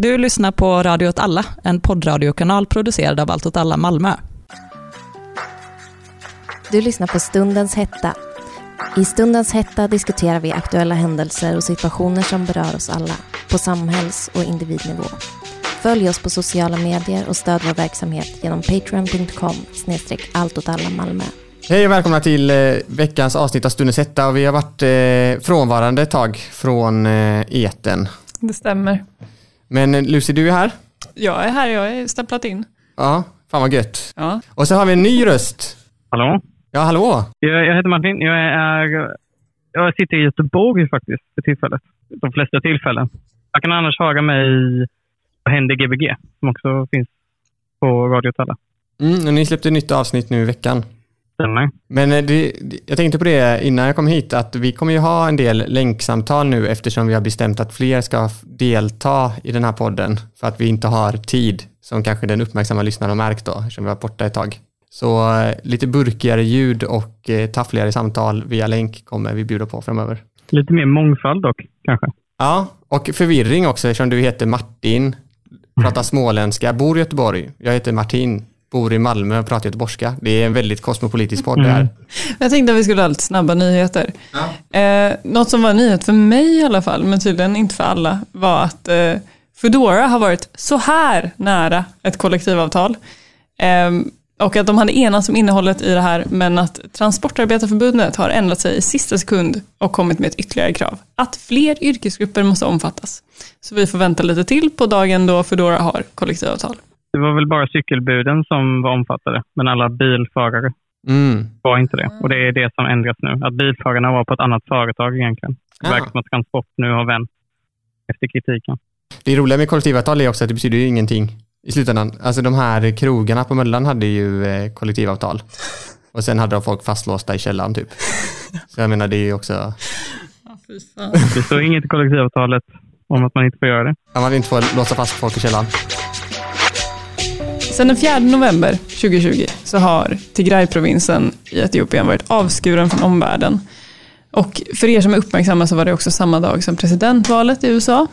Du lyssnar på Radio åt alla, en poddradiokanal producerad av Allt åt alla Malmö. Du lyssnar på Stundens hetta. I Stundens hetta diskuterar vi aktuella händelser och situationer som berör oss alla, på samhälls och individnivå. Följ oss på sociala medier och stöd vår verksamhet genom patreon.com snedstreck Malmö. Hej och välkomna till eh, veckans avsnitt av Stundens hetta och vi har varit eh, frånvarande ett tag från eh, eten. Det stämmer. Men eh, Lucy, du är här? Jag är här, jag är stämplat in. Ja, fan vad gött. Ja. Och så har vi en ny röst. Hallå? Ja, hallå? Jag, jag heter Martin. Jag, är, jag sitter i Göteborg faktiskt för tillfället. De flesta tillfällen. Jag kan annars höra mig på Händer Gbg som också finns på Radio Talla. Mm, och ni släppte ett nytt avsnitt nu i veckan. Stämmer. Men eh, det, jag tänkte på det innan jag kom hit att vi kommer ju ha en del länksamtal nu eftersom vi har bestämt att fler ska delta i den här podden för att vi inte har tid som kanske den uppmärksamma lyssnaren har märkt då eftersom vi var borta ett tag. Så eh, lite burkigare ljud och eh, taffligare samtal via länk kommer vi bjuda på framöver. Lite mer mångfald dock, kanske. Ja, och förvirring också eftersom du heter Martin, pratar småländska, bor i Göteborg. Jag heter Martin, bor i Malmö och pratar göteborgska. Det är en väldigt kosmopolitisk podd det här. Jag tänkte att vi skulle ha lite snabba nyheter. Eh, något som var nyhet för mig i alla fall, men tydligen inte för alla, var att eh, Foodora har varit så här nära ett kollektivavtal. Eh, och att de hade enats om innehållet i det här, men att Transportarbetarförbundet har ändrat sig i sista sekund och kommit med ett ytterligare krav. Att fler yrkesgrupper måste omfattas. Så vi får vänta lite till på dagen då Foodora har kollektivavtal. Det var väl bara cykelbuden som var omfattade, men alla bilförare Mm. var inte det. Och det är det som ändras nu. Att bilförarna var på ett annat företag egentligen. Det Ah. verkar som att Transport nu har vänt efter kritiken. Det roliga med kollektivavtal är också att det betyder ju ingenting i slutändan. Alltså de här krogarna på Möllan hade ju eh, kollektivavtal. Och sen hade de folk fastlåsta i källaren typ. Så jag menar det är ju också, Det står inget i kollektivavtalet om att man inte får göra det. att man inte får låsa fast folk i källaren. Sedan den 4 november 2020 så har Tigray-provinsen i Etiopien varit avskuren från omvärlden. Och för er som är uppmärksamma så var det också samma dag som presidentvalet i USA.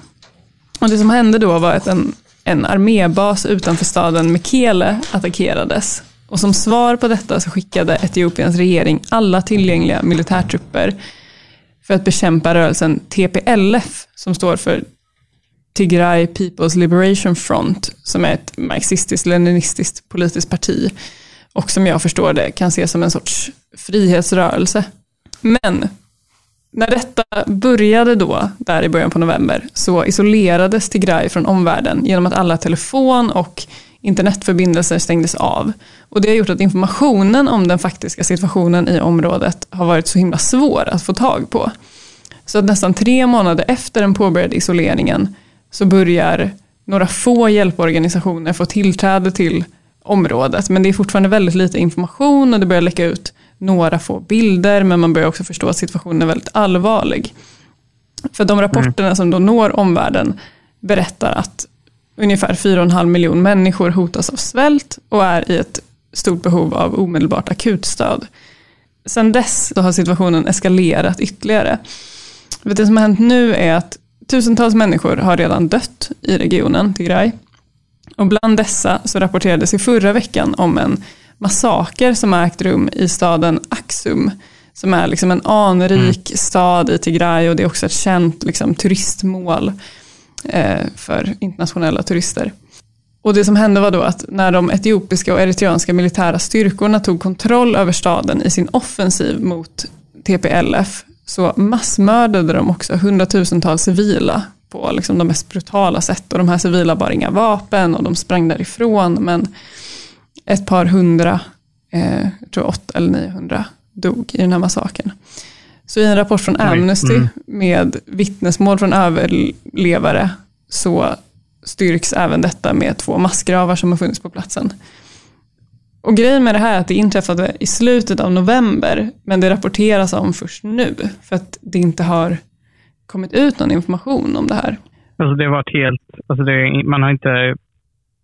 Och det som hände då var att en, en armébas utanför staden Mekele attackerades. Och som svar på detta så skickade Etiopiens regering alla tillgängliga militärtrupper för att bekämpa rörelsen TPLF som står för Tigray People's Liberation Front, som är ett marxistiskt-leninistiskt politiskt parti och som jag förstår det kan ses som en sorts frihetsrörelse. Men när detta började då, där i början på november, så isolerades Tigray från omvärlden genom att alla telefon och internetförbindelser stängdes av. Och det har gjort att informationen om den faktiska situationen i området har varit så himla svår att få tag på. Så att nästan tre månader efter den påbörjade isoleringen så börjar några få hjälporganisationer få tillträde till området. Men det är fortfarande väldigt lite information och det börjar läcka ut några få bilder men man börjar också förstå att situationen är väldigt allvarlig. För de rapporterna som då når omvärlden berättar att ungefär 4,5 miljoner människor hotas av svält och är i ett stort behov av omedelbart akutstöd. Sen dess så har situationen eskalerat ytterligare. För det som har hänt nu är att tusentals människor har redan dött i regionen Tigray. Och bland dessa så rapporterades i förra veckan om en massaker som har ägt rum i staden Axum. Som är liksom en anrik stad i Tigray och det är också ett känt liksom, turistmål eh, för internationella turister. Och det som hände var då att när de etiopiska och eritreanska militära styrkorna tog kontroll över staden i sin offensiv mot TPLF så massmördade de också hundratusentals civila på liksom de mest brutala sätt. Och de här civila bar inga vapen och de sprang därifrån. Men ett par hundra, eh, jag tror åtta eller 900, dog i den här massakern. Så i en rapport från Amnesty Mm. med vittnesmål från överlevare så styrks även detta med två massgravar som har funnits på platsen. Och grejen med det här är att det inträffade i slutet av november, men det rapporteras om först nu, för att det inte har kommit ut någon information om det här. Alltså det varit helt, alltså det, man har inte, man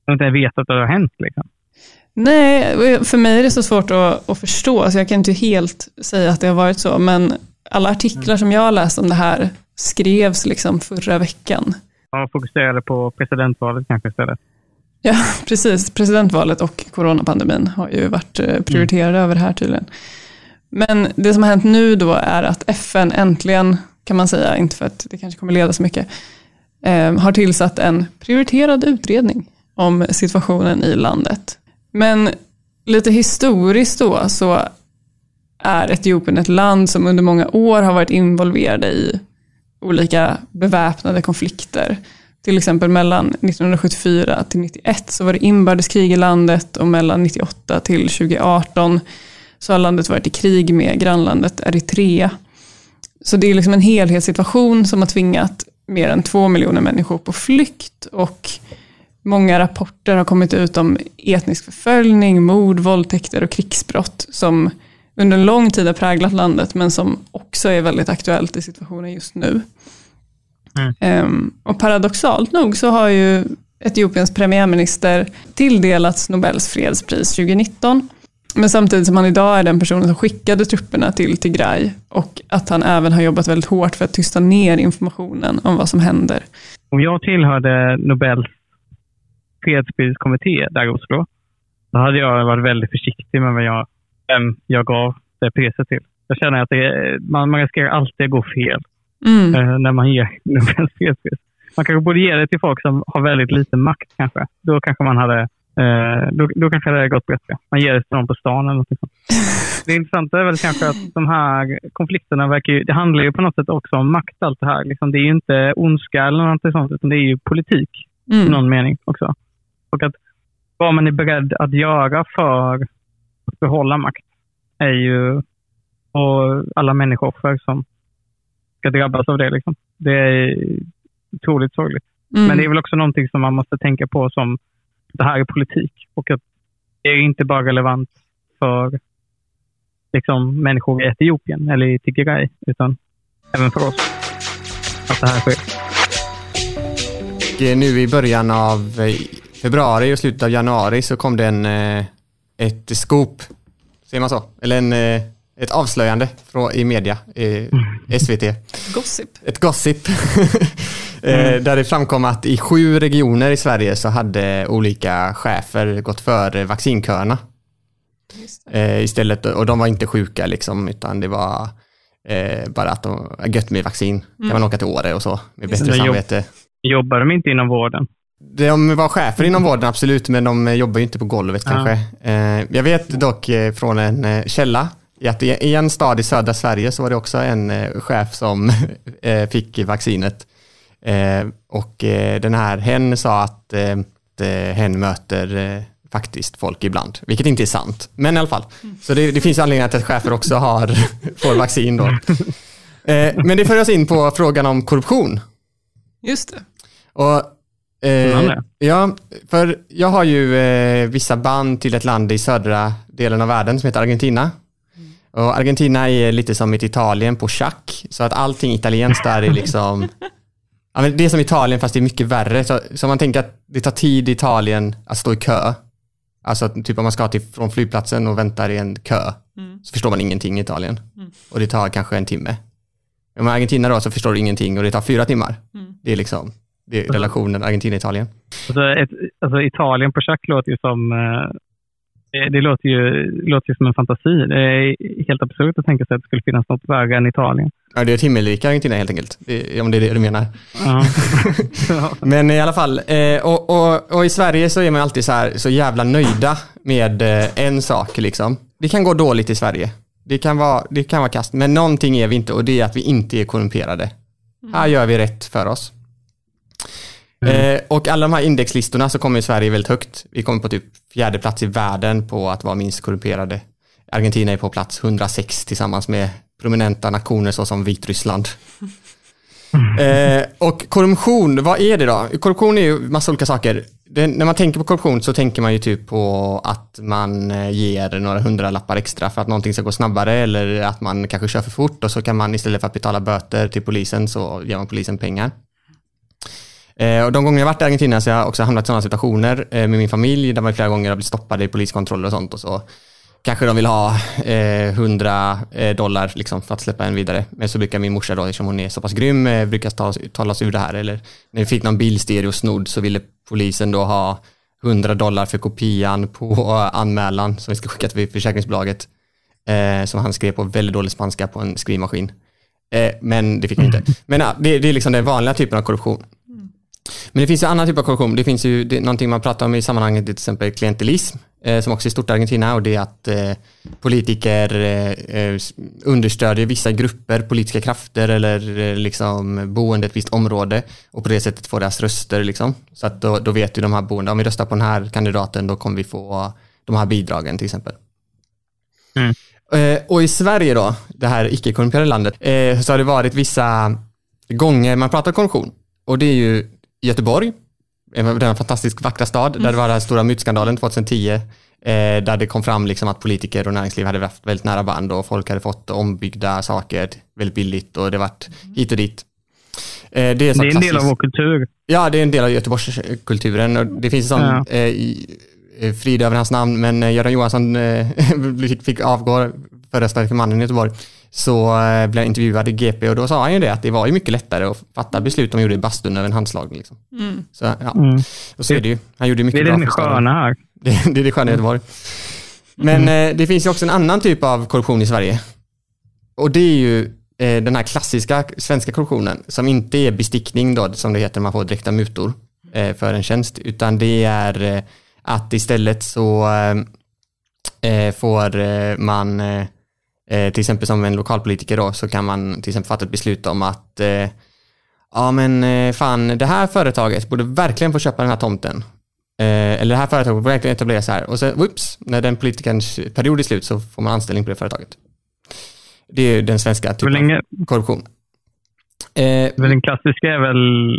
har inte vetat att det har hänt. Liksom. Nej, för mig är det så svårt att, att förstå, så jag kan inte helt säga att det har varit så, men alla artiklar som jag har läst om det här skrevs liksom förra veckan. Ja, fokuserade på presidentvalet kanske istället. Ja, precis. Presidentvalet och coronapandemin har ju varit eh, prioriterade över det här tydligen. Men det som har hänt nu då är att FN äntligen, kan man säga, inte för att det kanske kommer leda så mycket, eh, har tillsatt en prioriterad utredning om situationen i landet. Men lite historiskt då så är Etiopien ett land som under många år har varit involverade i olika beväpnade konflikter. Till exempel mellan 1974 till 91 så var det inbördeskrig i landet och mellan 98 till 2018 så har landet varit i krig med grannlandet Eritrea. Så det är liksom en helhetssituation som har tvingat mer än två miljoner människor på flykt och många rapporter har kommit ut om etnisk förföljning, mord, våldtäkter och krigsbrott som under en lång tid har präglat landet men som också är väldigt aktuellt i situationen just nu. Mm. Um, och paradoxalt nog så har ju Etiopiens premiärminister tilldelats Nobels fredspris 2019. Men samtidigt som han idag är den personen som skickade trupperna till Tigray och att han även har jobbat väldigt hårt för att tysta ner informationen om vad som händer. Om jag tillhörde Nobels fredspriskommitté där i Oslo, då hade jag varit väldigt försiktig med vad jag, vem jag gav det priset till. Jag känner att det, man, man riskerar alltid att gå fel Mm. eh, när man ger fredspris. Man kanske borde ge det till folk som har väldigt lite makt kanske. Då kanske man hade eh, då, då kanske det hade gått bättre. Man ger det till någon på stan eller något sånt. Det intressanta är väl kanske att de här konflikterna verkar ju, det handlar ju på något sätt också om makt allt det här. Liksom, det är ju inte ondska eller något sånt, utan det är ju politik i Mm. någon mening också. Och att vad man är beredd att göra för att behålla makt är ju och alla människooffer som ska drabbas av det. Liksom. Det är otroligt sorgligt. Mm. Men det är väl också någonting som man måste tänka på som det här är politik och att det är inte bara relevant för liksom, människor i Etiopien eller i Tigray utan även för oss att det här sker. Och nu i början av eh, februari och slutet av januari så kom det en, eh, ett scoop, säger man så? Eller en, eh, ett avslöjande från, i media, eh, SVT. Gossip. Ett gossip. eh, där det framkom att i sju regioner i Sverige så hade olika chefer gått före vaccinköerna. Eh, istället, och de var inte sjuka liksom, utan det var eh, bara att de gött med vaccin. Kan man åka till Åre och så med bättre samvete. Jobbar de inte inom vården? De var chefer inom vården absolut, men de jobbar ju inte på golvet Ja. kanske. Eh, jag vet dock eh, från en källa i att i en stad i södra Sverige så var det också en eh, chef som eh, fick vaccinet. Eh, och den här hen sa att, hen möter faktiskt folk ibland, vilket inte är sant. Men i alla fall, så det, det finns anledning att chefer också har, får vaccin då. Men det för oss in på frågan om korruption. Just det. Och, eh, ja, för jag har ju eh, vissa band till ett land i södra delen av världen som heter Argentina. Och Argentina är lite som ett Italien på schack, så att allting italienskt där är liksom Ja, men det är som Italien fast det är mycket värre. Så, så man tänker att det tar tid i Italien att stå i kö. Alltså typ om man ska till, från flygplatsen och väntar i en kö så förstår man ingenting i Italien. Och det tar kanske en timme. Om Argentina då så förstår du ingenting och det tar fyra timmar. Det är liksom det är relationen Argentina-Italien. Alltså, alltså Italien på schack låter ju som eh, det, det låter ju, låter ju som en fantasi. Det är helt absurt att tänka sig att det skulle finnas något värre än Italien. Ja, det är ett himmelrike Argentina helt enkelt. Det, om det är det du menar. Ja. Men i alla fall, eh, och, och, och i Sverige så är man alltid så, här, så jävla nöjda med eh, en sak liksom. Det kan gå dåligt i Sverige. Det kan vara, det kan vara kast, men någonting är vi inte och det är att vi inte är korrumperade. Här gör vi rätt för oss. Eh, och alla de här indexlistorna så kommer Sverige väldigt högt. Vi kommer på typ fjärde plats i världen på att vara minst korrumperade. Argentina är på plats 106 tillsammans med prominenta nationer såsom Vitryssland. Eh, och korruption, vad är det då? Korruption är ju massa olika saker. Det, när man tänker på korruption så tänker man ju typ på att man eh, ger några hundralappar extra för att någonting ska gå snabbare eller att man kanske kör för fort och så kan man istället för att betala böter till polisen så ger man polisen pengar. Eh, och de gånger jag varit i Argentina så har jag också hamnat i sådana situationer eh, med min familj där man flera gånger har blivit stoppade i poliskontroller och sånt och så kanske de vill ha eh, 100 eh, dollar liksom, för att släppa en vidare. Men så brukar min morsa då, eftersom hon är så pass grym, eh, brukar ta, tala sig ur det här. Eller när vi fick någon bilstereo snodd så ville polisen då ha 100 dollar för kopian på anmälan som vi ska skicka till försäkringsbolaget. Eh, som han skrev på väldigt dålig spanska på en skrivmaskin. Men det fick han inte. Men ja, det, det är liksom den vanliga typen av korruption. Men det finns ju annan typ av korruption. Det finns ju det, någonting man pratar om i sammanhanget, till exempel klientelism, eh, som också är stort i Argentina och det är att eh, politiker eh, eh understödjer vissa grupper, politiska krafter eller eh, liksom boende ett visst område och på det sättet får deras röster. Liksom. Så att då, då vet ju de här boende, om vi röstar på den här kandidaten då kommer vi få de här bidragen till exempel. Mm. Eh, och i Sverige då, det här icke-korrumperade landet, så har det varit vissa gånger man pratar korruption och det är ju Göteborg, en fantastisk vackra stad, mm. där det var den här stora mutskandalen 2010, eh, där det kom fram liksom att politiker och näringsliv hade haft väldigt nära band och folk hade fått ombyggda saker väldigt billigt och det varit hit och dit. Eh, det är, det är en del av vår kultur. Ja, det är en del av Göteborgskulturen och det finns en sån ja. eh, frid över hans namn, men eh, Göran Johansson eh, fick avgå förra starka mannen i Göteborg så eh, blev jag intervjuad i GP och då sa han ju det att det var ju mycket lättare att fatta beslut de gjorde i bastun över en handslag. Liksom. Mm. Så ja, mm. och så är det ju. Han gjorde mycket bra. Det är det sköna här. Det, det är det sköna i Göteborg. Men mm. eh, det finns ju också en annan typ av korruption i Sverige. Och det är ju eh, den här klassiska svenska korruptionen som inte är bestickning då, som det heter, man får direkta mutor eh, för en tjänst, utan det är eh, att istället så eh, får man Eh, till exempel som en lokalpolitiker då så kan man till exempel fatta ett beslut om att eh, ja men eh, fan det här företaget borde verkligen få köpa den här tomten. Eh, eller det här företaget borde verkligen etablera sig här och så whoops, när den politikerns period är slut så får man anställning på det företaget. Det är den svenska typen länge... av korruption. Eh, den klassiska är väl...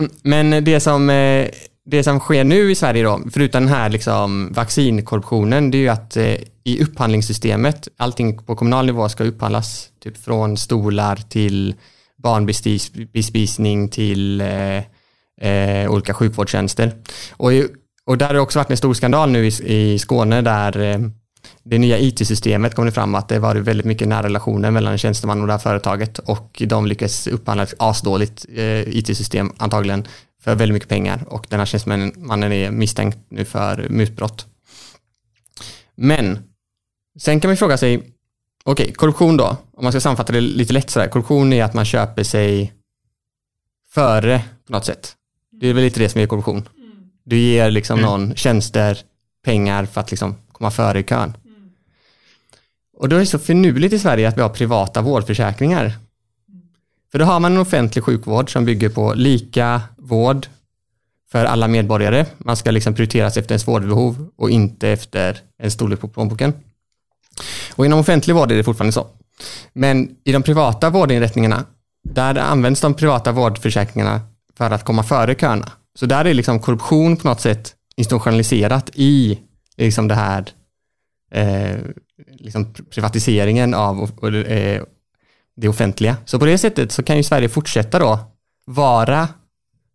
Mm, men det som eh, det som sker nu i Sverige då, förutom den här liksom vaccinkorruptionen, det är ju att eh, i upphandlingssystemet, allting på kommunal nivå ska upphandlas, typ från stolar till barnbespisning till eh, eh, olika sjukvårdstjänster. Och, och där har det också varit en stor skandal nu i, i Skåne där eh, det nya IT-systemet kom det fram att det var väldigt mycket nära relationer mellan tjänsteman och det här företaget och de lyckades upphandla ett asdåligt eh, IT-system antagligen för väldigt mycket pengar och den här tjänstemannen är misstänkt nu för mutbrott. Men sen kan man fråga sig, okej, okay, korruption då, om man ska sammanfatta det lite lätt sådär, korruption är att man köper sig före på något sätt. Det är väl lite det som är korruption. Du ger liksom mm. någon tjänster, pengar för att liksom komma före i kön. Och då är det så finurligt i Sverige att vi har privata vårdförsäkringar. För då har man en offentlig sjukvård som bygger på lika vård för alla medborgare. Man ska liksom prioriteras efter ens vårdbehov och inte efter en storlek på plånboken. Och inom offentlig vård är det fortfarande så. Men i de privata vårdinrättningarna, där används de privata vårdförsäkringarna för att komma före köerna. Så där är liksom korruption på något sätt institutionaliserat i liksom det här eh, liksom privatiseringen av och, eh, det offentliga. Så på det sättet så kan ju Sverige fortsätta då vara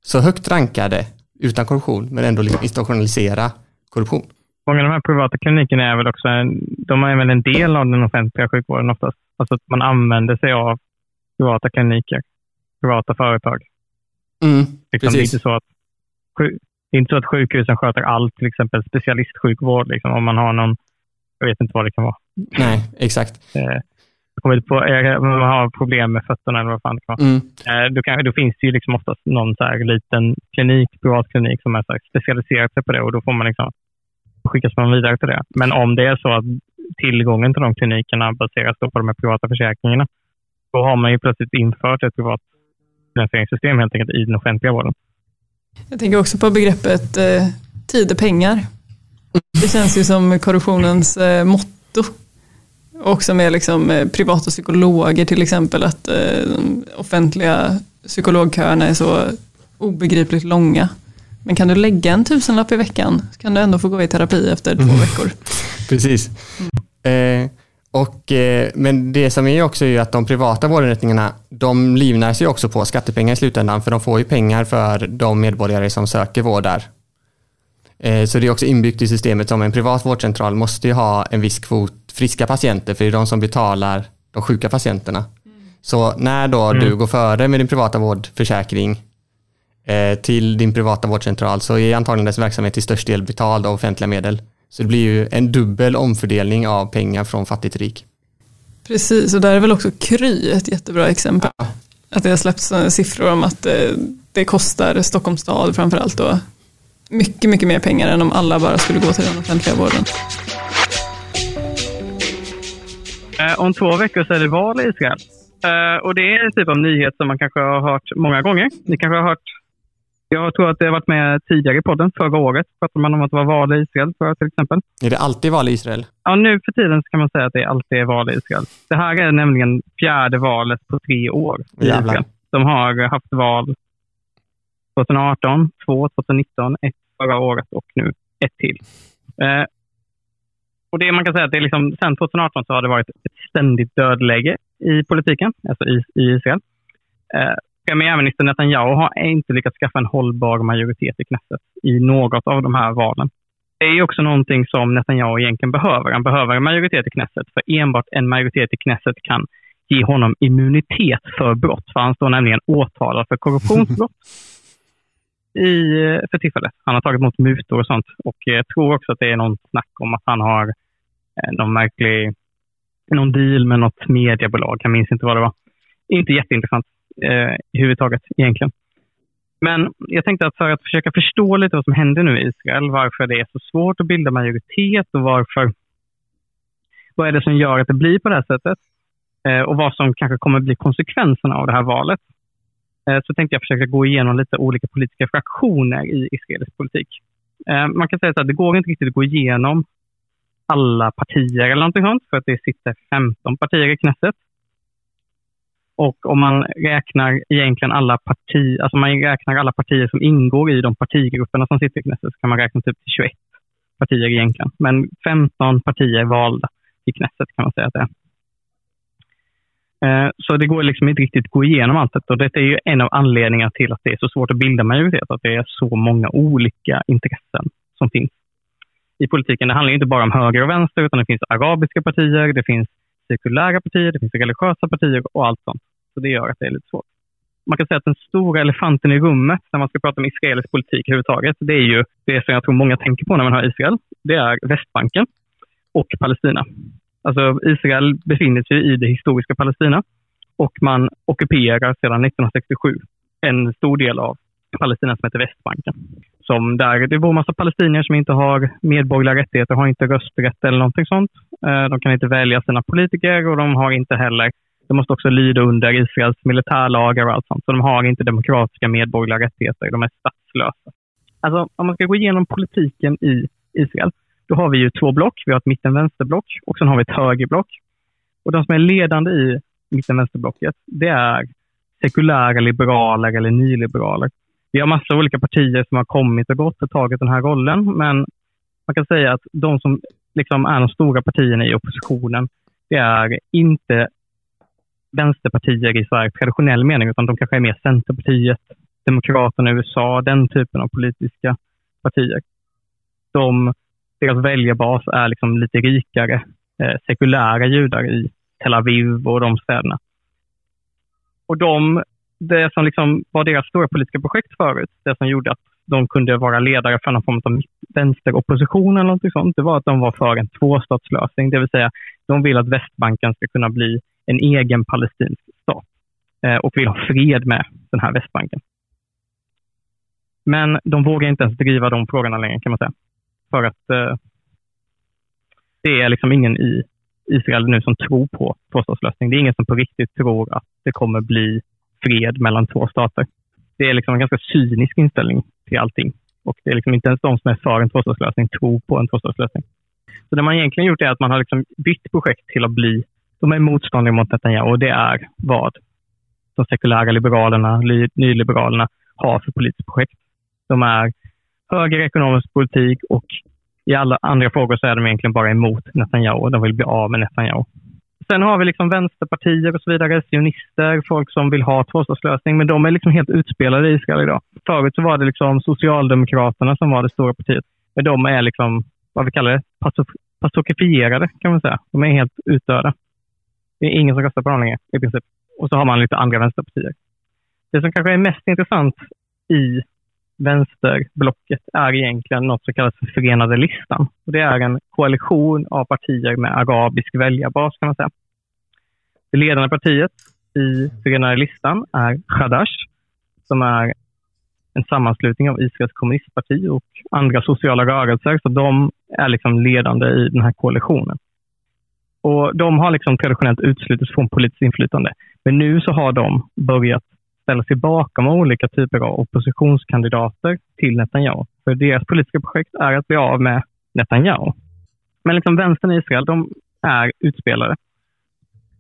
så högt rankade utan korruption, men ändå liksom institutionalisera korruption. Många av de här privata klinikerna är väl också de är väl en del av den offentliga sjukvården oftast. Alltså att man använder sig av privata kliniker, privata företag. Mm, liksom, det, är inte så att, det är inte så att sjukhusen sköter allt, till exempel specialistsjukvård, liksom, om man har någon, jag vet inte vad det kan vara. Nej, exakt. Eh, kommit på, man har problem med fötterna eller vad fan det kan vara. Mm. Eh, då, kan, då finns det ju liksom oftast någon så här liten klinik, privatklinik som är så specialiserat sig på det och då får man liksom, skickas man vidare till det. Men om det är så att tillgången till de klinikerna baseras på de här privata försäkringarna, då har man ju plötsligt infört ett privat finansieringssystem helt enkelt i den offentliga vården. Jag tänker också på begreppet eh, tid är pengar. Det känns ju som korruptionens eh, motto Också med liksom eh, privata psykologer till exempel, att eh, offentliga psykologköerna är så obegripligt långa. Men kan du lägga en tusenlapp i veckan kan du ändå få gå i terapi efter två mm. veckor. Precis. Mm. Eh, och, eh, men det som är också är att de privata vårdinrättningarna, de livnär sig också på skattepengar i slutändan, för de får ju pengar för de medborgare som söker vård där. Eh, så det är också inbyggt i systemet som en privat vårdcentral måste ju ha en viss kvot friska patienter, för det är de som betalar de sjuka patienterna. Så när då Mm. du går före med din privata vårdförsäkring eh, till din privata vårdcentral så är antagligen dess verksamhet till störst del betald av offentliga medel. Så det blir ju en dubbel omfördelning av pengar från fattig till rik. Precis, och där är väl också Kry ett jättebra exempel. Att det har släppts siffror om att eh, det kostar Stockholms stad framförallt då mycket, mycket mer pengar än om alla bara skulle gå till den offentliga vården. Eh, om två veckor så är det val i Israel. Eh, och det är en typ av nyhet som man kanske har hört många gånger. Ni kanske har hört, jag tror att det har varit med tidigare i podden, förra året pratade man om att det var val i Israel för, till exempel. Är det alltid val i Israel? Ja, nu för tiden så kan man säga att det alltid är val i Israel. Det här är nämligen fjärde valet på tre år i Jävlar. Israel. De har haft val 2018, 2 2019, ett förra året och nu ett till. Eh, och det man kan säga att det är liksom, sen 2018 så har det varit ett ständigt dödläge i politiken, alltså i, i Israel. Eh, premiärminister Netanyahu har inte lyckats skaffa en hållbar majoritet i Knesset i något av de här valen. Det är ju också någonting som Netanyahu egentligen behöver. Han behöver en majoritet i Knesset, för enbart en majoritet i Knesset kan ge honom immunitet för brott. För han står nämligen åtalad för korruptionsbrott i, eh, för tillfället. Han har tagit emot mutor och sånt. Och jag tror också att det är någon snack om att han har eh, någon märklig någon deal med något mediebolag. Jag minns inte vad det var. Inte jätteintressant eh, i huvudtaget egentligen. Men jag tänkte att för att försöka förstå lite vad som händer nu i Israel, varför det är så svårt att bilda majoritet och varför, vad är det som gör att det blir på det här sättet eh, och vad som kanske kommer bli konsekvenserna av det här valet. Eh, så tänkte jag försöka gå igenom lite olika politiska fraktioner i israelisk politik. Eh, man kan säga så att det går inte riktigt att gå igenom alla partier eller någonting sånt, för att det sitter 15 partier i Knesset. Och om man räknar egentligen alla parti, alltså man räknar alla partier som ingår i de partigrupperna som sitter i Knesset, så kan man räkna typ till 21 partier egentligen. Men 15 partier är valda i Knesset kan man säga att det är. Eh, så det går liksom inte riktigt att gå igenom allt detta. Och detta är ju en av anledningarna till att det är så svårt att bilda majoritet. Att det är så många olika intressen som finns i politiken. Det handlar inte bara om höger och vänster, utan det finns arabiska partier, det finns sekulära partier, det finns religiösa partier och allt sånt. Så det gör att det är lite svårt. Man kan säga att den stora elefanten i rummet när man ska prata om israelisk politik överhuvudtaget, det är ju det som jag tror många tänker på när man hör Israel. Det är Västbanken och Palestina. Alltså Israel befinner sig i det historiska Palestina och man ockuperar sedan 1967 en stor del av Palestina som heter Västbanken. Som där det bor massa palestinier som inte har medborgerliga rättigheter, har inte rösträtt eller någonting sånt. Eh, de kan inte välja sina politiker och de har inte heller, de måste också lyda under Israels militärlagar och allt sånt. Så de har inte demokratiska medborgerliga rättigheter, de är statslösa. Alltså om man ska gå igenom politiken i Israel, då har vi ju två block. Vi har ett mitten-vänsterblock och sen har vi ett högerblock. Och de som är ledande i mitten-vänsterblocket, det är sekulära liberaler eller nyliberaler. Vi har massa olika partier som har kommit och gått och tagit den här rollen, men man kan säga att de som liksom är de stora partierna i oppositionen, det är inte vänsterpartier i Sverige traditionell mening, utan de kanske är mer Centerpartiet, Demokraterna i USA, den typen av politiska partier. De, deras väljarbas är liksom lite rikare, eh, sekulära judar i Tel Aviv och de städerna. Och de, det som liksom var deras stora politiska projekt förut, det som gjorde att de kunde vara ledare för någon form av vänsteropposition eller något sånt, det var att de var för en tvåstatslösning, det vill säga de vill att Västbanken ska kunna bli en egen palestinsk stat eh, och vill ha fred med den här Västbanken. Men de vågar inte ens driva de frågorna längre kan man säga. För att eh, det är liksom ingen i Israel nu som tror på tvåstatslösning. Det är ingen som på riktigt tror att det kommer bli fred mellan två stater. Det är liksom en ganska cynisk inställning till allting. Och det är liksom inte ens de som är för en tvåstatslösning tror på en tvåstatslösning. Så det man egentligen gjort är att man har liksom bytt projekt till att bli, de är motståndare mot Netanyahu och det är vad de sekulära liberalerna, nyliberalerna har för politiskt projekt. De är höger ekonomisk politik och i alla andra frågor så är de egentligen bara emot Netanyahu. De vill bli av med Netanyahu. Sen har vi liksom vänsterpartier och så vidare, sionister, folk som vill ha tvåstatslösning, men de är liksom helt utspelade i Israel idag. Förut så var det liksom Socialdemokraterna som var det stora partiet. Men de är liksom, vad vi kallar det, pasokifierade kan man säga. De är helt utdöda. Det är ingen som röstar på dem längre i princip. Och så har man lite andra vänsterpartier. Det som kanske är mest intressant i vänsterblocket är egentligen något som kallas för Förenade listan. Och det är en koalition av partier med arabisk väljarbas kan man säga. Det ledande partiet i Förenade listan är Khadash, som är en sammanslutning av Israels kommunistparti och andra sociala rörelser. Så de är liksom ledande i den här koalitionen. Och De har liksom traditionellt utslutits från politiskt inflytande. Men nu så har de börjat ställa sig bakom olika typer av oppositionskandidater till Netanyahu. För deras politiska projekt är att bli av med Netanyahu. Men liksom vänstern i Israel, de är utspelare.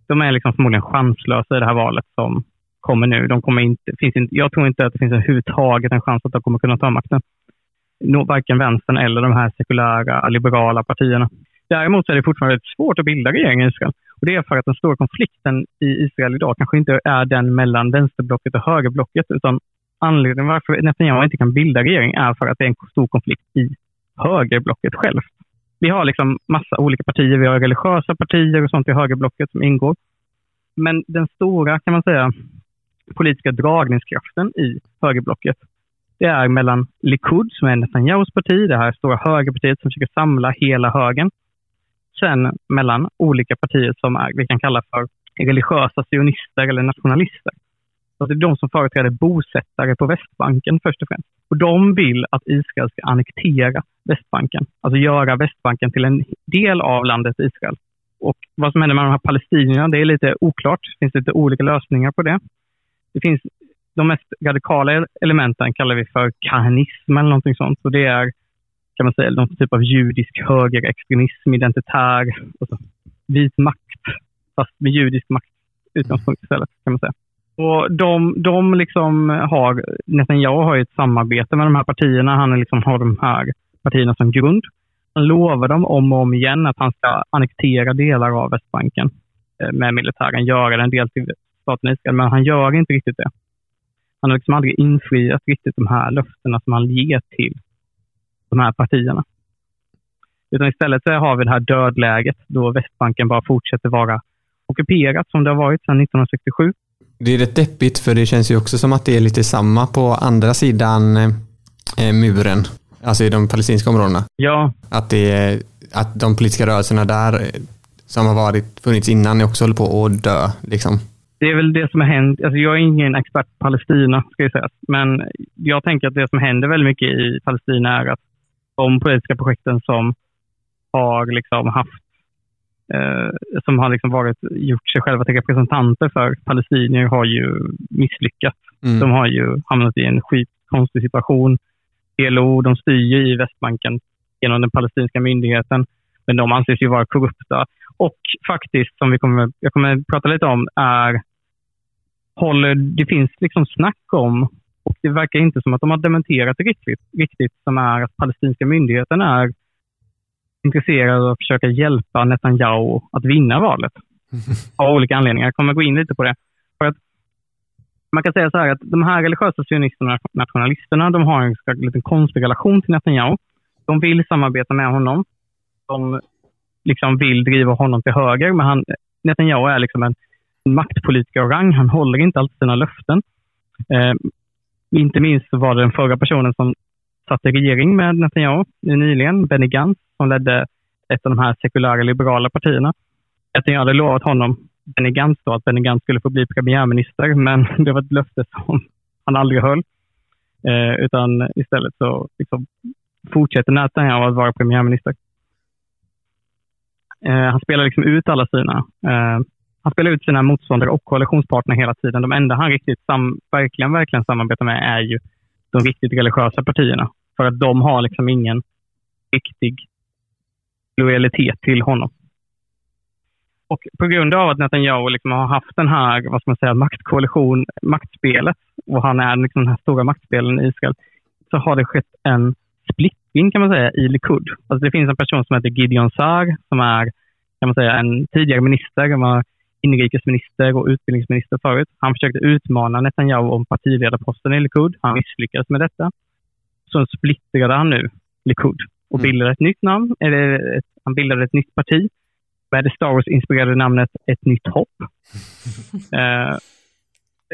De är liksom förmodligen chanslösa i det här valet som kommer nu. De kommer inte, finns inte, jag tror inte att det finns överhuvudtaget en chans att de kommer kunna ta makten. Varken vänstern eller de här sekulära, liberala partierna. Däremot är det fortfarande svårt att bilda regering i Israel. Och det är för att den stora konflikten i Israel idag kanske inte är den mellan vänsterblocket och högerblocket, utan anledningen varför Netanyahu inte kan bilda regering är för att det är en stor konflikt i högerblocket självt. Vi har liksom massa olika partier. Vi har religiösa partier och sånt i högerblocket som ingår. Men den stora, kan man säga, politiska dragningskraften i högerblocket, det är mellan Likud, som är Netanyahus parti, det här stora högerpartiet som försöker samla hela högen, sen mellan olika partier som är, vi kan kalla för religiösa sionister eller nationalister. Så det är de som företräder bosättare på Västbanken först och främst. Och de vill att Israel ska annektera Västbanken, alltså göra Västbanken till en del av landet Israel. Och vad som händer med de här palestinierna, det är lite oklart. Det finns lite olika lösningar på det. Det finns de mest radikala elementen kallar vi för kahanism eller någonting sånt. Så det är kan man säga, någon typ av judisk högerextremism, identitär, alltså vit makt, fast med judisk makt utgångspunkt istället, kan man säga. Och de, de liksom har, Netanyahu har ett samarbete med de här partierna. Han liksom har de här partierna som grund. Han lovar dem om och om igen att han ska annektera delar av Västbanken eh, med militären, göra den del till staten Israel, men han gör inte riktigt det. Han har liksom aldrig infriat riktigt de här löftena som han ger till de här partierna. Utan istället så har vi det här dödläget då Västbanken bara fortsätter vara ockuperat som det har varit sedan 1967. Det är rätt deppigt för det känns ju också som att det är lite samma på andra sidan eh, muren, alltså i de palestinska områdena. Ja. Att, det att de politiska rörelserna där eh, som har varit, funnits innan också håller på att dö. Liksom. Det är väl det som har hänt. Alltså jag är ingen expert på Palestina, ska jag säga. Men jag tänker att det som händer väldigt mycket i Palestina är att de politiska projekten som har liksom haft eh, som har liksom varit, gjort sig själva till representanter för palestinier har ju misslyckats. Mm. De har ju hamnat i en skitkonstig situation. PLO, de styr i Västbanken genom den palestinska myndigheten, men de anses ju vara korrupta. Och faktiskt, som vi kommer, jag kommer att prata lite om, är håller, det finns liksom snack om det verkar inte som att de har dementerat det riktigt, riktigt som är att palestinska myndigheten är intresserade av att försöka hjälpa Netanyahu att vinna valet. Av olika anledningar. Jag kommer gå in lite på det. För att man kan säga så här att de här religiösa sionisterna, nationalisterna, de har en liten konstig relation till Netanyahu. De vill samarbeta med honom. De liksom vill driva honom till höger, men han, Netanyahu är liksom en maktpolitiker av rang. Han håller inte alltid sina löften. Eh, inte minst var det den förra personen som satt i regering med Netanyahu nyligen, Benny Gantz, som ledde ett av de här sekulära liberala partierna. Netanyahu hade lovat honom, Benny Gantz, då, att Benny Gantz skulle få bli premiärminister, men det var ett löfte som han aldrig höll. Eh, utan istället så liksom fortsätter Netanyahu att vara premiärminister. Eh, han spelar liksom ut alla sina eh, han spelar ut sina motståndare och koalitionspartner hela tiden. De enda han riktigt sam, verkligen, verkligen samarbetar med är ju de riktigt religiösa partierna. För att de har liksom ingen riktig lojalitet till honom. Och på grund av att Netanyahu liksom har haft den här vad ska man säga, maktkoalition, maktspelet och han är liksom den här stora maktspelen i Israel, så har det skett en splittring kan man säga i Likud. Alltså det finns en person som heter Gideon Saar som är kan man säga, en tidigare minister. Han var inrikesminister och utbildningsminister förut. Han försökte utmana Netanyahu om partiledarposten i Likud. Han misslyckades med detta. Så splittrade han nu Likud. och Mm. bildade ett nytt namn. Eller ett, han bildade ett nytt parti med det Star Wars-inspirerade namnet Ett nytt hopp. Eh,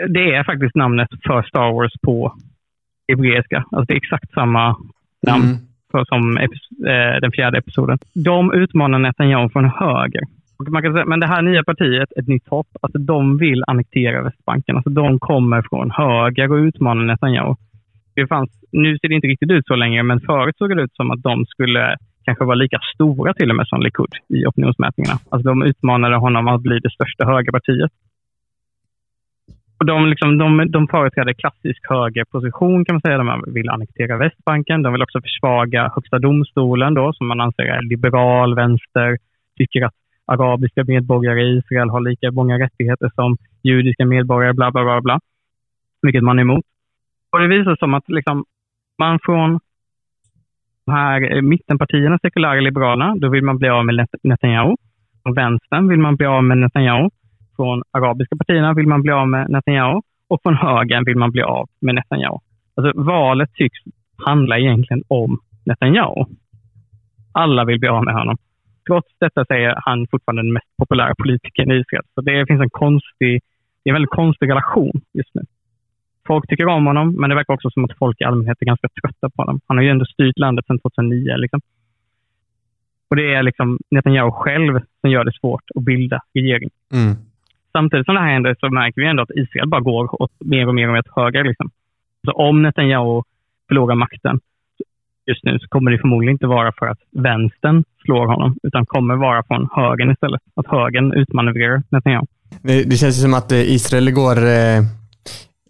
det är faktiskt namnet för Star Wars på hebreiska. Alltså det är exakt samma namn Mm. för, som eh, den fjärde episoden. De utmanar Netanyahu från höger. Och man kan säga, men det här nya partiet, Ett nytt hopp, alltså de vill annektera Västbanken. Alltså de kommer från höger och utmanar Netanyahu. Det fanns, nu ser det inte riktigt ut så längre, men förut såg det ut som att de skulle kanske vara lika stora till och med som Likud i opinionsmätningarna. Alltså de utmanade honom att bli det största högerpartiet. Och de, liksom, de, de företräder klassisk högerposition kan man säga. De vill annektera Västbanken. De vill också försvaga Högsta domstolen då, som man anser är liberal, vänster, tycker att arabiska medborgare i Israel har lika många rättigheter som judiska medborgare, bla bla bla. bla. Vilket man är emot. Och det visar sig som att liksom, man från de här eh, mittenpartierna, sekulära liberalerna, då vill man bli av med Net- Netanyahu. Från vänstern vill man bli av med Netanyahu. Från arabiska partierna vill man bli av med Netanyahu. Och från högern vill man bli av med Netanyahu. Alltså valet tycks handla egentligen om Netanyahu. Alla vill bli av med honom. Trots detta så är han fortfarande den mest populära politikern i Israel. Så det finns en konstig, det är en väldigt konstig relation just nu. Folk tycker om honom, men det verkar också som att folk i allmänhet är ganska trötta på honom. Han har ju ändå styrt landet sedan 2009. Liksom. Och det är liksom Netanyahu själv som gör det svårt att bilda regering. Mm. Samtidigt som det här händer så märker vi ändå att Israel bara går åt mer och mer och mer åt höger. Liksom. Så om Netanyahu förlorar makten just nu så kommer det förmodligen inte vara för att vänstern slår honom, utan kommer vara från högern istället. Att högern utmanövrerar Netanyahu. Det, det känns ju som att eh, Israel går eh,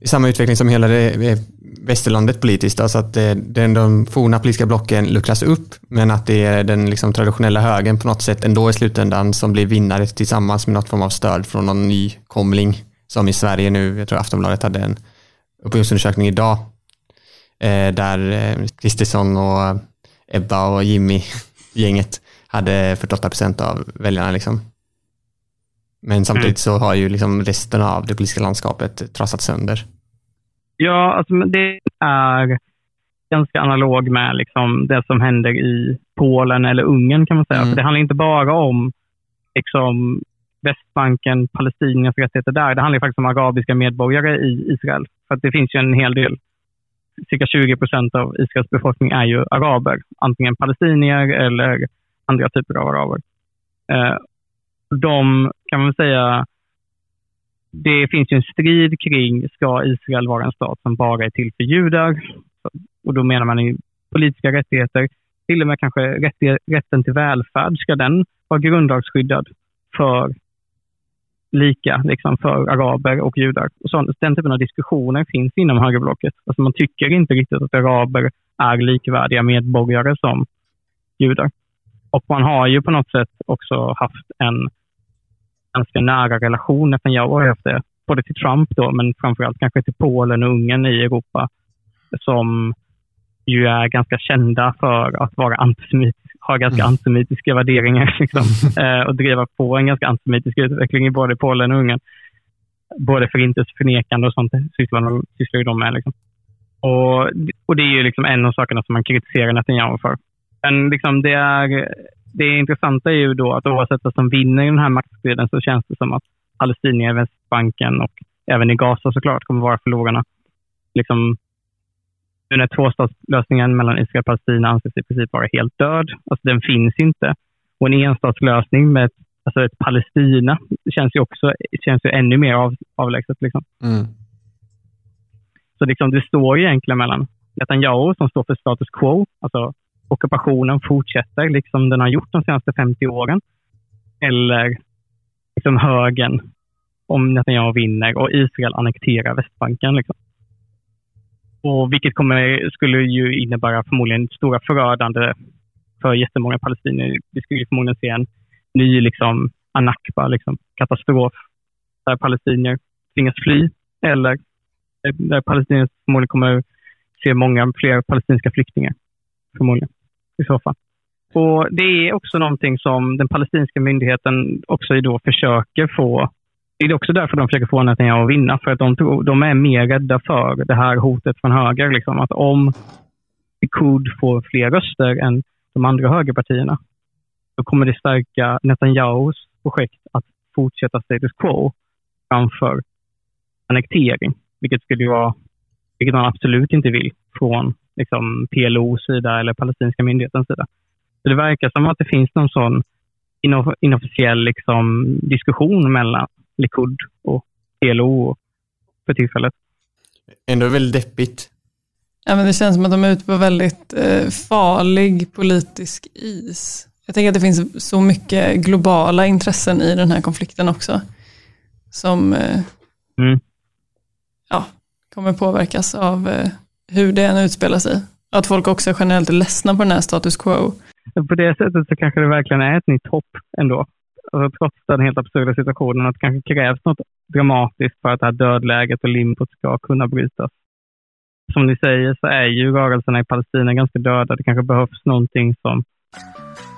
i samma utveckling som hela det eh, västerlandet politiskt. Alltså att eh, den, de forna politiska blocken luckras upp, men att det är den liksom, traditionella högern på något sätt ändå i slutändan som blir vinnare tillsammans med något form av stöd från någon nykomling. Som i Sverige nu, jag tror Aftonbladet hade en opinionsundersökning idag, där eh, Kristersson och Ebba och Jimmy, gänget, hade 48 procent av väljarna. Liksom. Men samtidigt så har ju liksom resten av det politiska landskapet trasat sönder. Ja, alltså, det är ganska analog med liksom, det som händer i Polen eller Ungern kan man säga. Mm. För det handlar inte bara om liksom, Västbanken, palestiniernas rättigheter där. Det handlar faktiskt om arabiska medborgare i Israel. För det finns ju en hel del, cirka 20 procent av Israels befolkning är ju araber. Antingen palestinier eller andra typer av araber. Eh, de kan man säga det finns ju en strid kring, ska Israel vara en stat som bara är till för judar? Och då menar man ju politiska rättigheter, till och med kanske rätt, rätten till välfärd, ska den vara grundlagsskyddad för lika liksom, för araber och judar? Och så, den typen av diskussioner finns inom högerblocket. Alltså man tycker inte riktigt att araber är likvärdiga medborgare som judar. Och man har ju på något sätt också haft en ganska nära relation. Netanyahu har haft det, både till Trump då, men framförallt kanske till Polen och Ungern i Europa, som ju är ganska kända för att vara antisemitiska ha ganska Mm. antisemitiska värderingar liksom, eh, och driva på en ganska antisemitisk utveckling i både Polen och Ungern. Både förintelseförnekande och sånt sysslar, de med. Liksom. Och, och det är ju liksom en av sakerna som man kritiserar Netanyahu för. Men liksom det, är, det intressanta är ju då att oavsett vad som vinner i den här maktstriden så känns det som att palestinier i Västbanken och även i Gaza såklart kommer vara förlorarna. Liksom, nu när tvåstatslösningen mellan Israel och Palestina anses i princip vara helt död. Alltså den finns inte. Och en enstatslösning med ett, alltså ett Palestina känns ju också känns ju ännu mer av, avlägset. Liksom. Mm. Så liksom, det står ju egentligen mellan Netanyahu som står för status quo, alltså ockupationen fortsätter liksom den har gjort de senaste 50 åren, eller liksom högern om Netanyahu vinner och Israel annekterar Västbanken. Liksom. Och vilket kommer, skulle ju innebära förmodligen stora förödande för jättemånga palestinier. Vi skulle förmodligen se en ny liksom, anakba, liksom, katastrof, där palestinier tvingas fly eller där palestinier förmodligen kommer se många fler palestinska flyktingar. Förmodligen, i så fall. Och Det är också någonting som den palestinska myndigheten också då försöker få det är också därför de försöker få Netanyahu att vinna, för att de, de är mer rädda för det här hotet från höger. Liksom. Att om Likud får fler röster än de andra högerpartierna så kommer det stärka Netanyahus projekt att fortsätta status quo framför annektering, vilket skulle vara, vilket man absolut inte vill från liksom, PLOs sida eller palestinska myndighetens sida. Så det verkar som att det finns någon sån inofficiell liksom, diskussion mellan Likud och PLO för tillfället. Ändå väldigt deppigt. Ja, men det känns som att de är ute på väldigt eh, farlig politisk is. Jag tänker att det finns så mycket globala intressen i den här konflikten också. Som eh, mm. ja, kommer påverkas av eh, hur det än utspelar sig. Att folk också generellt är ledsna på den här status quo. På det sättet så kanske det verkligen är ett nytt hopp ändå. Alltså, trots den helt absurda situationen, att det kanske krävs något dramatiskt för att det här dödläget och limbot ska kunna brytas. Som ni säger så är ju rörelserna i Palestina ganska döda. Det kanske behövs någonting som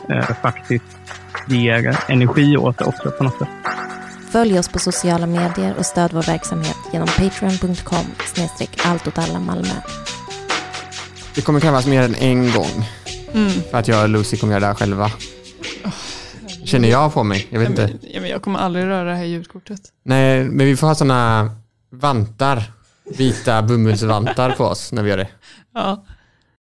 eh, faktiskt ger energi åt det också på något sätt. Följ oss på sociala medier och stöd vår verksamhet genom patreon.com snedstreck allt åt alla Malmö. Det kommer krävas mer än en gång mm. för att jag och Lucy kommer göra det här själva. Känner jag på mig. Jag vet inte. Ja, men jag kommer aldrig röra det här ljudkortet. Nej, men vi får ha sådana vantar. Vita bomullsvantar på oss när vi gör det. Ja.